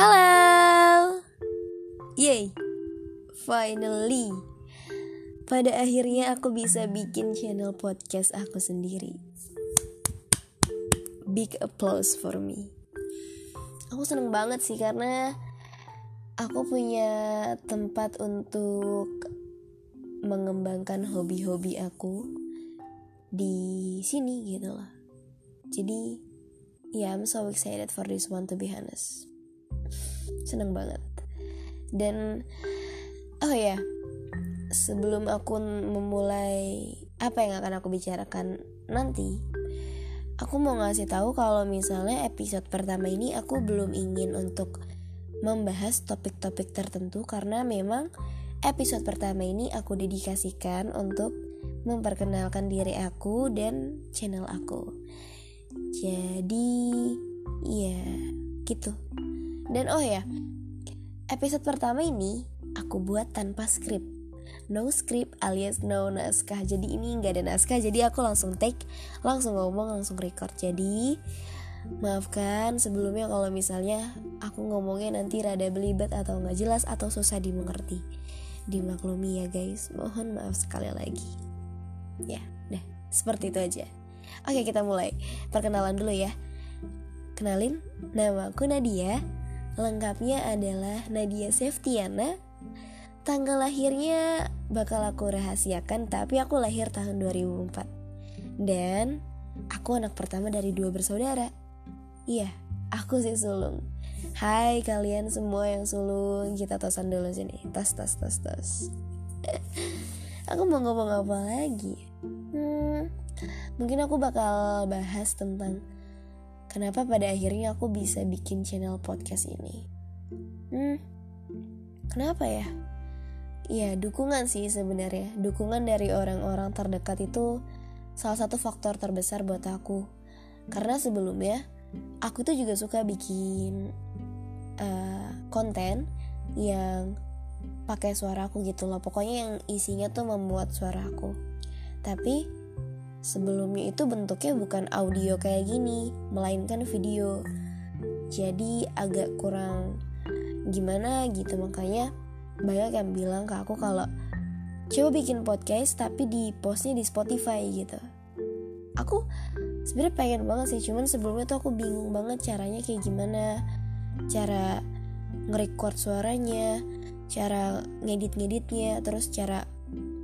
Halo Yay. Finally. Pada akhirnya aku bisa bikin channel podcast aku sendiri. Big applause for me. Aku seneng banget sih karena Aku punya tempat untuk Mengembangkan hobi-hobi aku Di sini gitu loh. Jadi Ya, yeah, I'm so excited for this one to be honest seneng banget dan oh ya sebelum aku memulai apa yang akan aku bicarakan nanti aku mau ngasih tahu kalau misalnya episode pertama ini aku belum ingin untuk membahas topik-topik tertentu karena memang episode pertama ini aku dedikasikan untuk memperkenalkan diri aku dan channel aku. Jadi, ya gitu. Dan oh ya, episode pertama ini aku buat tanpa skrip. No script alias no naskah. Jadi ini nggak ada naskah. Jadi aku langsung take, langsung ngomong, langsung record. Jadi maafkan sebelumnya kalau misalnya aku ngomongnya nanti rada belibet atau nggak jelas atau susah dimengerti. Dimaklumi ya guys. Mohon maaf sekali lagi. Ya, dah seperti itu aja. Oke kita mulai. Perkenalan dulu ya. Kenalin, nama aku Nadia Lengkapnya adalah Nadia Seftiana. Tanggal lahirnya bakal aku rahasiakan, tapi aku lahir tahun 2004. Dan aku anak pertama dari dua bersaudara. Iya, aku sih sulung. Hai kalian semua yang sulung, kita tosan dulu sini. Tas tas tas tas. aku mau ngomong apa lagi? Hmm, mungkin aku bakal bahas tentang kenapa pada akhirnya aku bisa bikin channel podcast ini. Hmm, kenapa ya? Ya dukungan sih sebenarnya. Dukungan dari orang-orang terdekat itu salah satu faktor terbesar buat aku. Karena sebelumnya aku tuh juga suka bikin uh, konten yang pakai suara aku gitu loh. Pokoknya yang isinya tuh memuat suara aku. Tapi Sebelumnya itu bentuknya bukan audio kayak gini, melainkan video. Jadi agak kurang gimana gitu makanya banyak yang bilang ke aku kalau coba bikin podcast tapi di postnya di Spotify gitu. Aku sebenarnya pengen banget sih, cuman sebelumnya tuh aku bingung banget caranya kayak gimana, cara nge-record suaranya, cara ngedit-ngeditnya, terus cara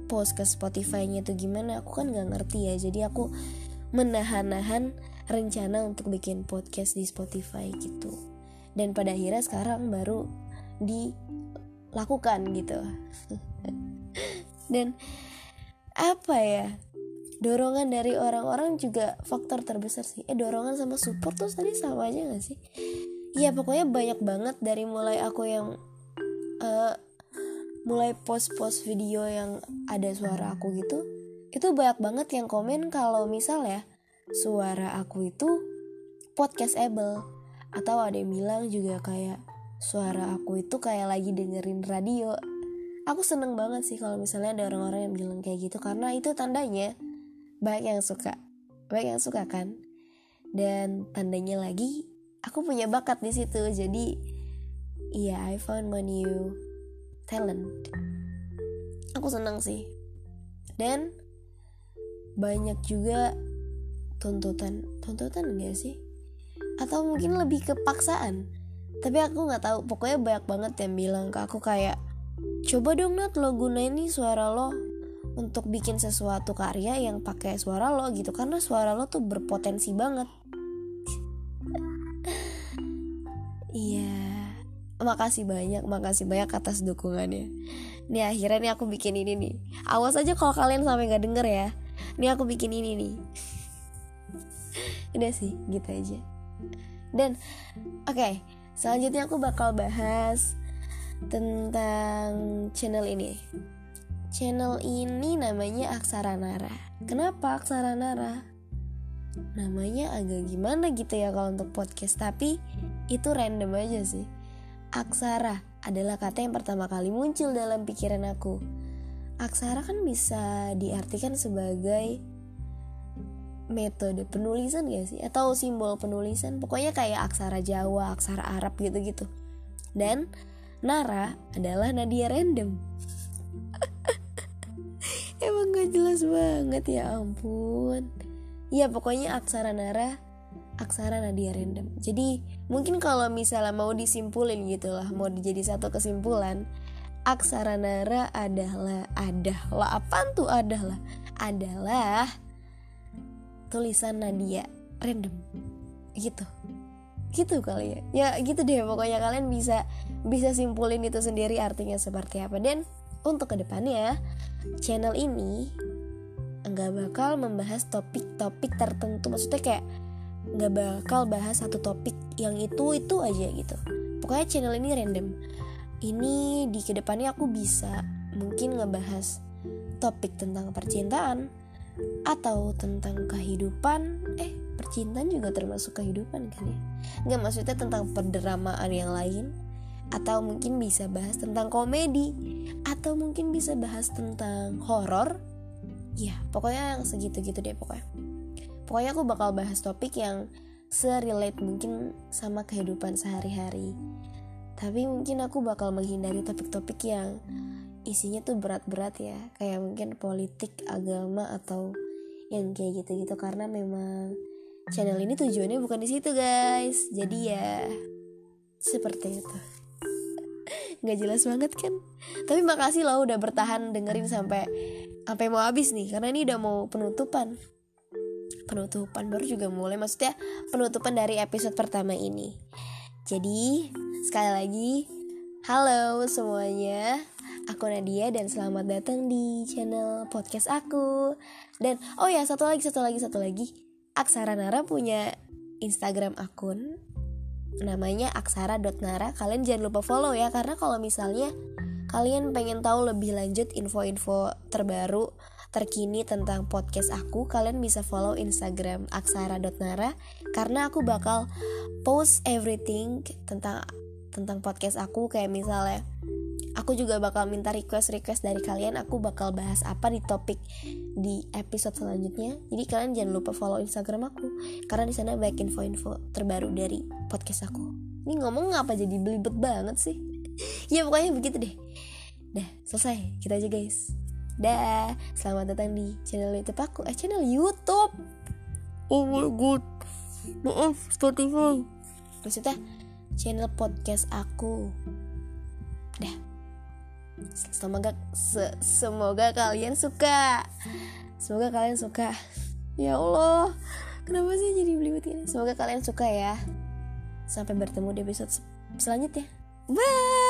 post ke Spotify-nya tuh gimana aku kan nggak ngerti ya. Jadi aku menahan-nahan rencana untuk bikin podcast di Spotify gitu. Dan pada akhirnya sekarang baru dilakukan gitu. Dan apa ya dorongan dari orang-orang juga faktor terbesar sih. Eh dorongan sama support tuh tadi sama aja gak sih? Iya pokoknya banyak banget dari mulai aku yang uh, mulai post-post video yang ada suara aku gitu itu banyak banget yang komen kalau misal ya suara aku itu podcastable. Atau ada yang bilang juga kayak suara aku itu kayak lagi dengerin radio. Aku seneng banget sih kalau misalnya ada orang-orang yang bilang kayak gitu karena itu tandanya banyak yang suka banyak yang suka kan? Dan tandanya lagi aku punya bakat di situ. Jadi iya yeah, I found my new talent. Aku senang sih. Dan banyak juga tuntutan. Tuntutan enggak sih? Atau mungkin lebih ke paksaan. Tapi aku nggak tahu. Pokoknya banyak banget yang bilang ke aku kayak coba dong Nat lo gunain nih suara lo untuk bikin sesuatu karya yang pakai suara lo gitu. Karena suara lo tuh berpotensi banget. Iya makasih banyak makasih banyak atas dukungannya. Nih akhirnya nih aku bikin ini nih. Awas aja kalau kalian sampai nggak denger ya. Nih aku bikin ini nih. Udah sih gitu aja. Dan oke okay, selanjutnya aku bakal bahas tentang channel ini. Channel ini namanya Aksara Nara. Kenapa Aksara Nara? Namanya agak gimana gitu ya kalau untuk podcast tapi itu random aja sih Aksara adalah kata yang pertama kali muncul dalam pikiran aku. Aksara kan bisa diartikan sebagai metode penulisan gak sih? Atau simbol penulisan Pokoknya kayak aksara Jawa, aksara Arab gitu-gitu dan Nara adalah Nadia random emang gak jelas banget ya ampun ya pokoknya aksara Nara aksara Nadia random. Jadi mungkin kalau misalnya mau disimpulin gitu lah mau jadi satu kesimpulan aksara Nara adalah adalah apa tuh adalah? Adalah tulisan Nadia random. Gitu. Gitu kali ya. Ya gitu deh. Pokoknya kalian bisa bisa simpulin itu sendiri artinya seperti apa. Dan untuk ke depannya channel ini nggak bakal membahas topik-topik tertentu. Maksudnya kayak nggak bakal bahas satu topik yang itu itu aja gitu. Pokoknya channel ini random. Ini di ke depannya aku bisa mungkin ngebahas topik tentang percintaan atau tentang kehidupan. Eh percintaan juga termasuk kehidupan kan ya? Nggak maksudnya tentang pendramaan yang lain. Atau mungkin bisa bahas tentang komedi. Atau mungkin bisa bahas tentang horor. Ya pokoknya yang segitu gitu deh pokoknya pokoknya aku bakal bahas topik yang serelate mungkin sama kehidupan sehari-hari. Tapi mungkin aku bakal menghindari topik-topik yang isinya tuh berat-berat ya. Kayak mungkin politik agama atau yang kayak gitu-gitu. Karena memang channel ini tujuannya bukan di situ guys. Jadi ya seperti itu. Nggak jelas banget kan? Tapi makasih loh udah bertahan dengerin sampai sampai mau habis nih. Karena ini udah mau penutupan penutupan baru juga mulai maksudnya penutupan dari episode pertama ini jadi sekali lagi halo semuanya Aku Nadia dan selamat datang di channel podcast aku. Dan oh ya, satu lagi, satu lagi, satu lagi. Aksara Nara punya Instagram akun namanya aksara.nara. Kalian jangan lupa follow ya karena kalau misalnya kalian pengen tahu lebih lanjut info-info terbaru terkini tentang podcast aku, kalian bisa follow Instagram aksara.nara karena aku bakal post everything tentang tentang podcast aku. Kayak misalnya aku juga bakal minta request-request dari kalian aku bakal bahas apa di topik di episode selanjutnya. Jadi kalian jangan lupa follow instagram aku karena di sana banyak info-info terbaru dari podcast aku. Ini ngomong ngapa jadi belibet banget sih? Ya pokoknya begitu deh. Dah selesai. Kita aja guys dah. Selamat datang di channel youtube aku. Eh channel youtube. Oh my god. Maaf spotify. Maksudnya channel podcast aku. Dah. Semoga se semoga kalian suka. Semoga kalian suka. Ya Allah. Kenapa sih jadi belibet ini? Semoga kalian suka ya. Sampai bertemu di episode selanjutnya. Bye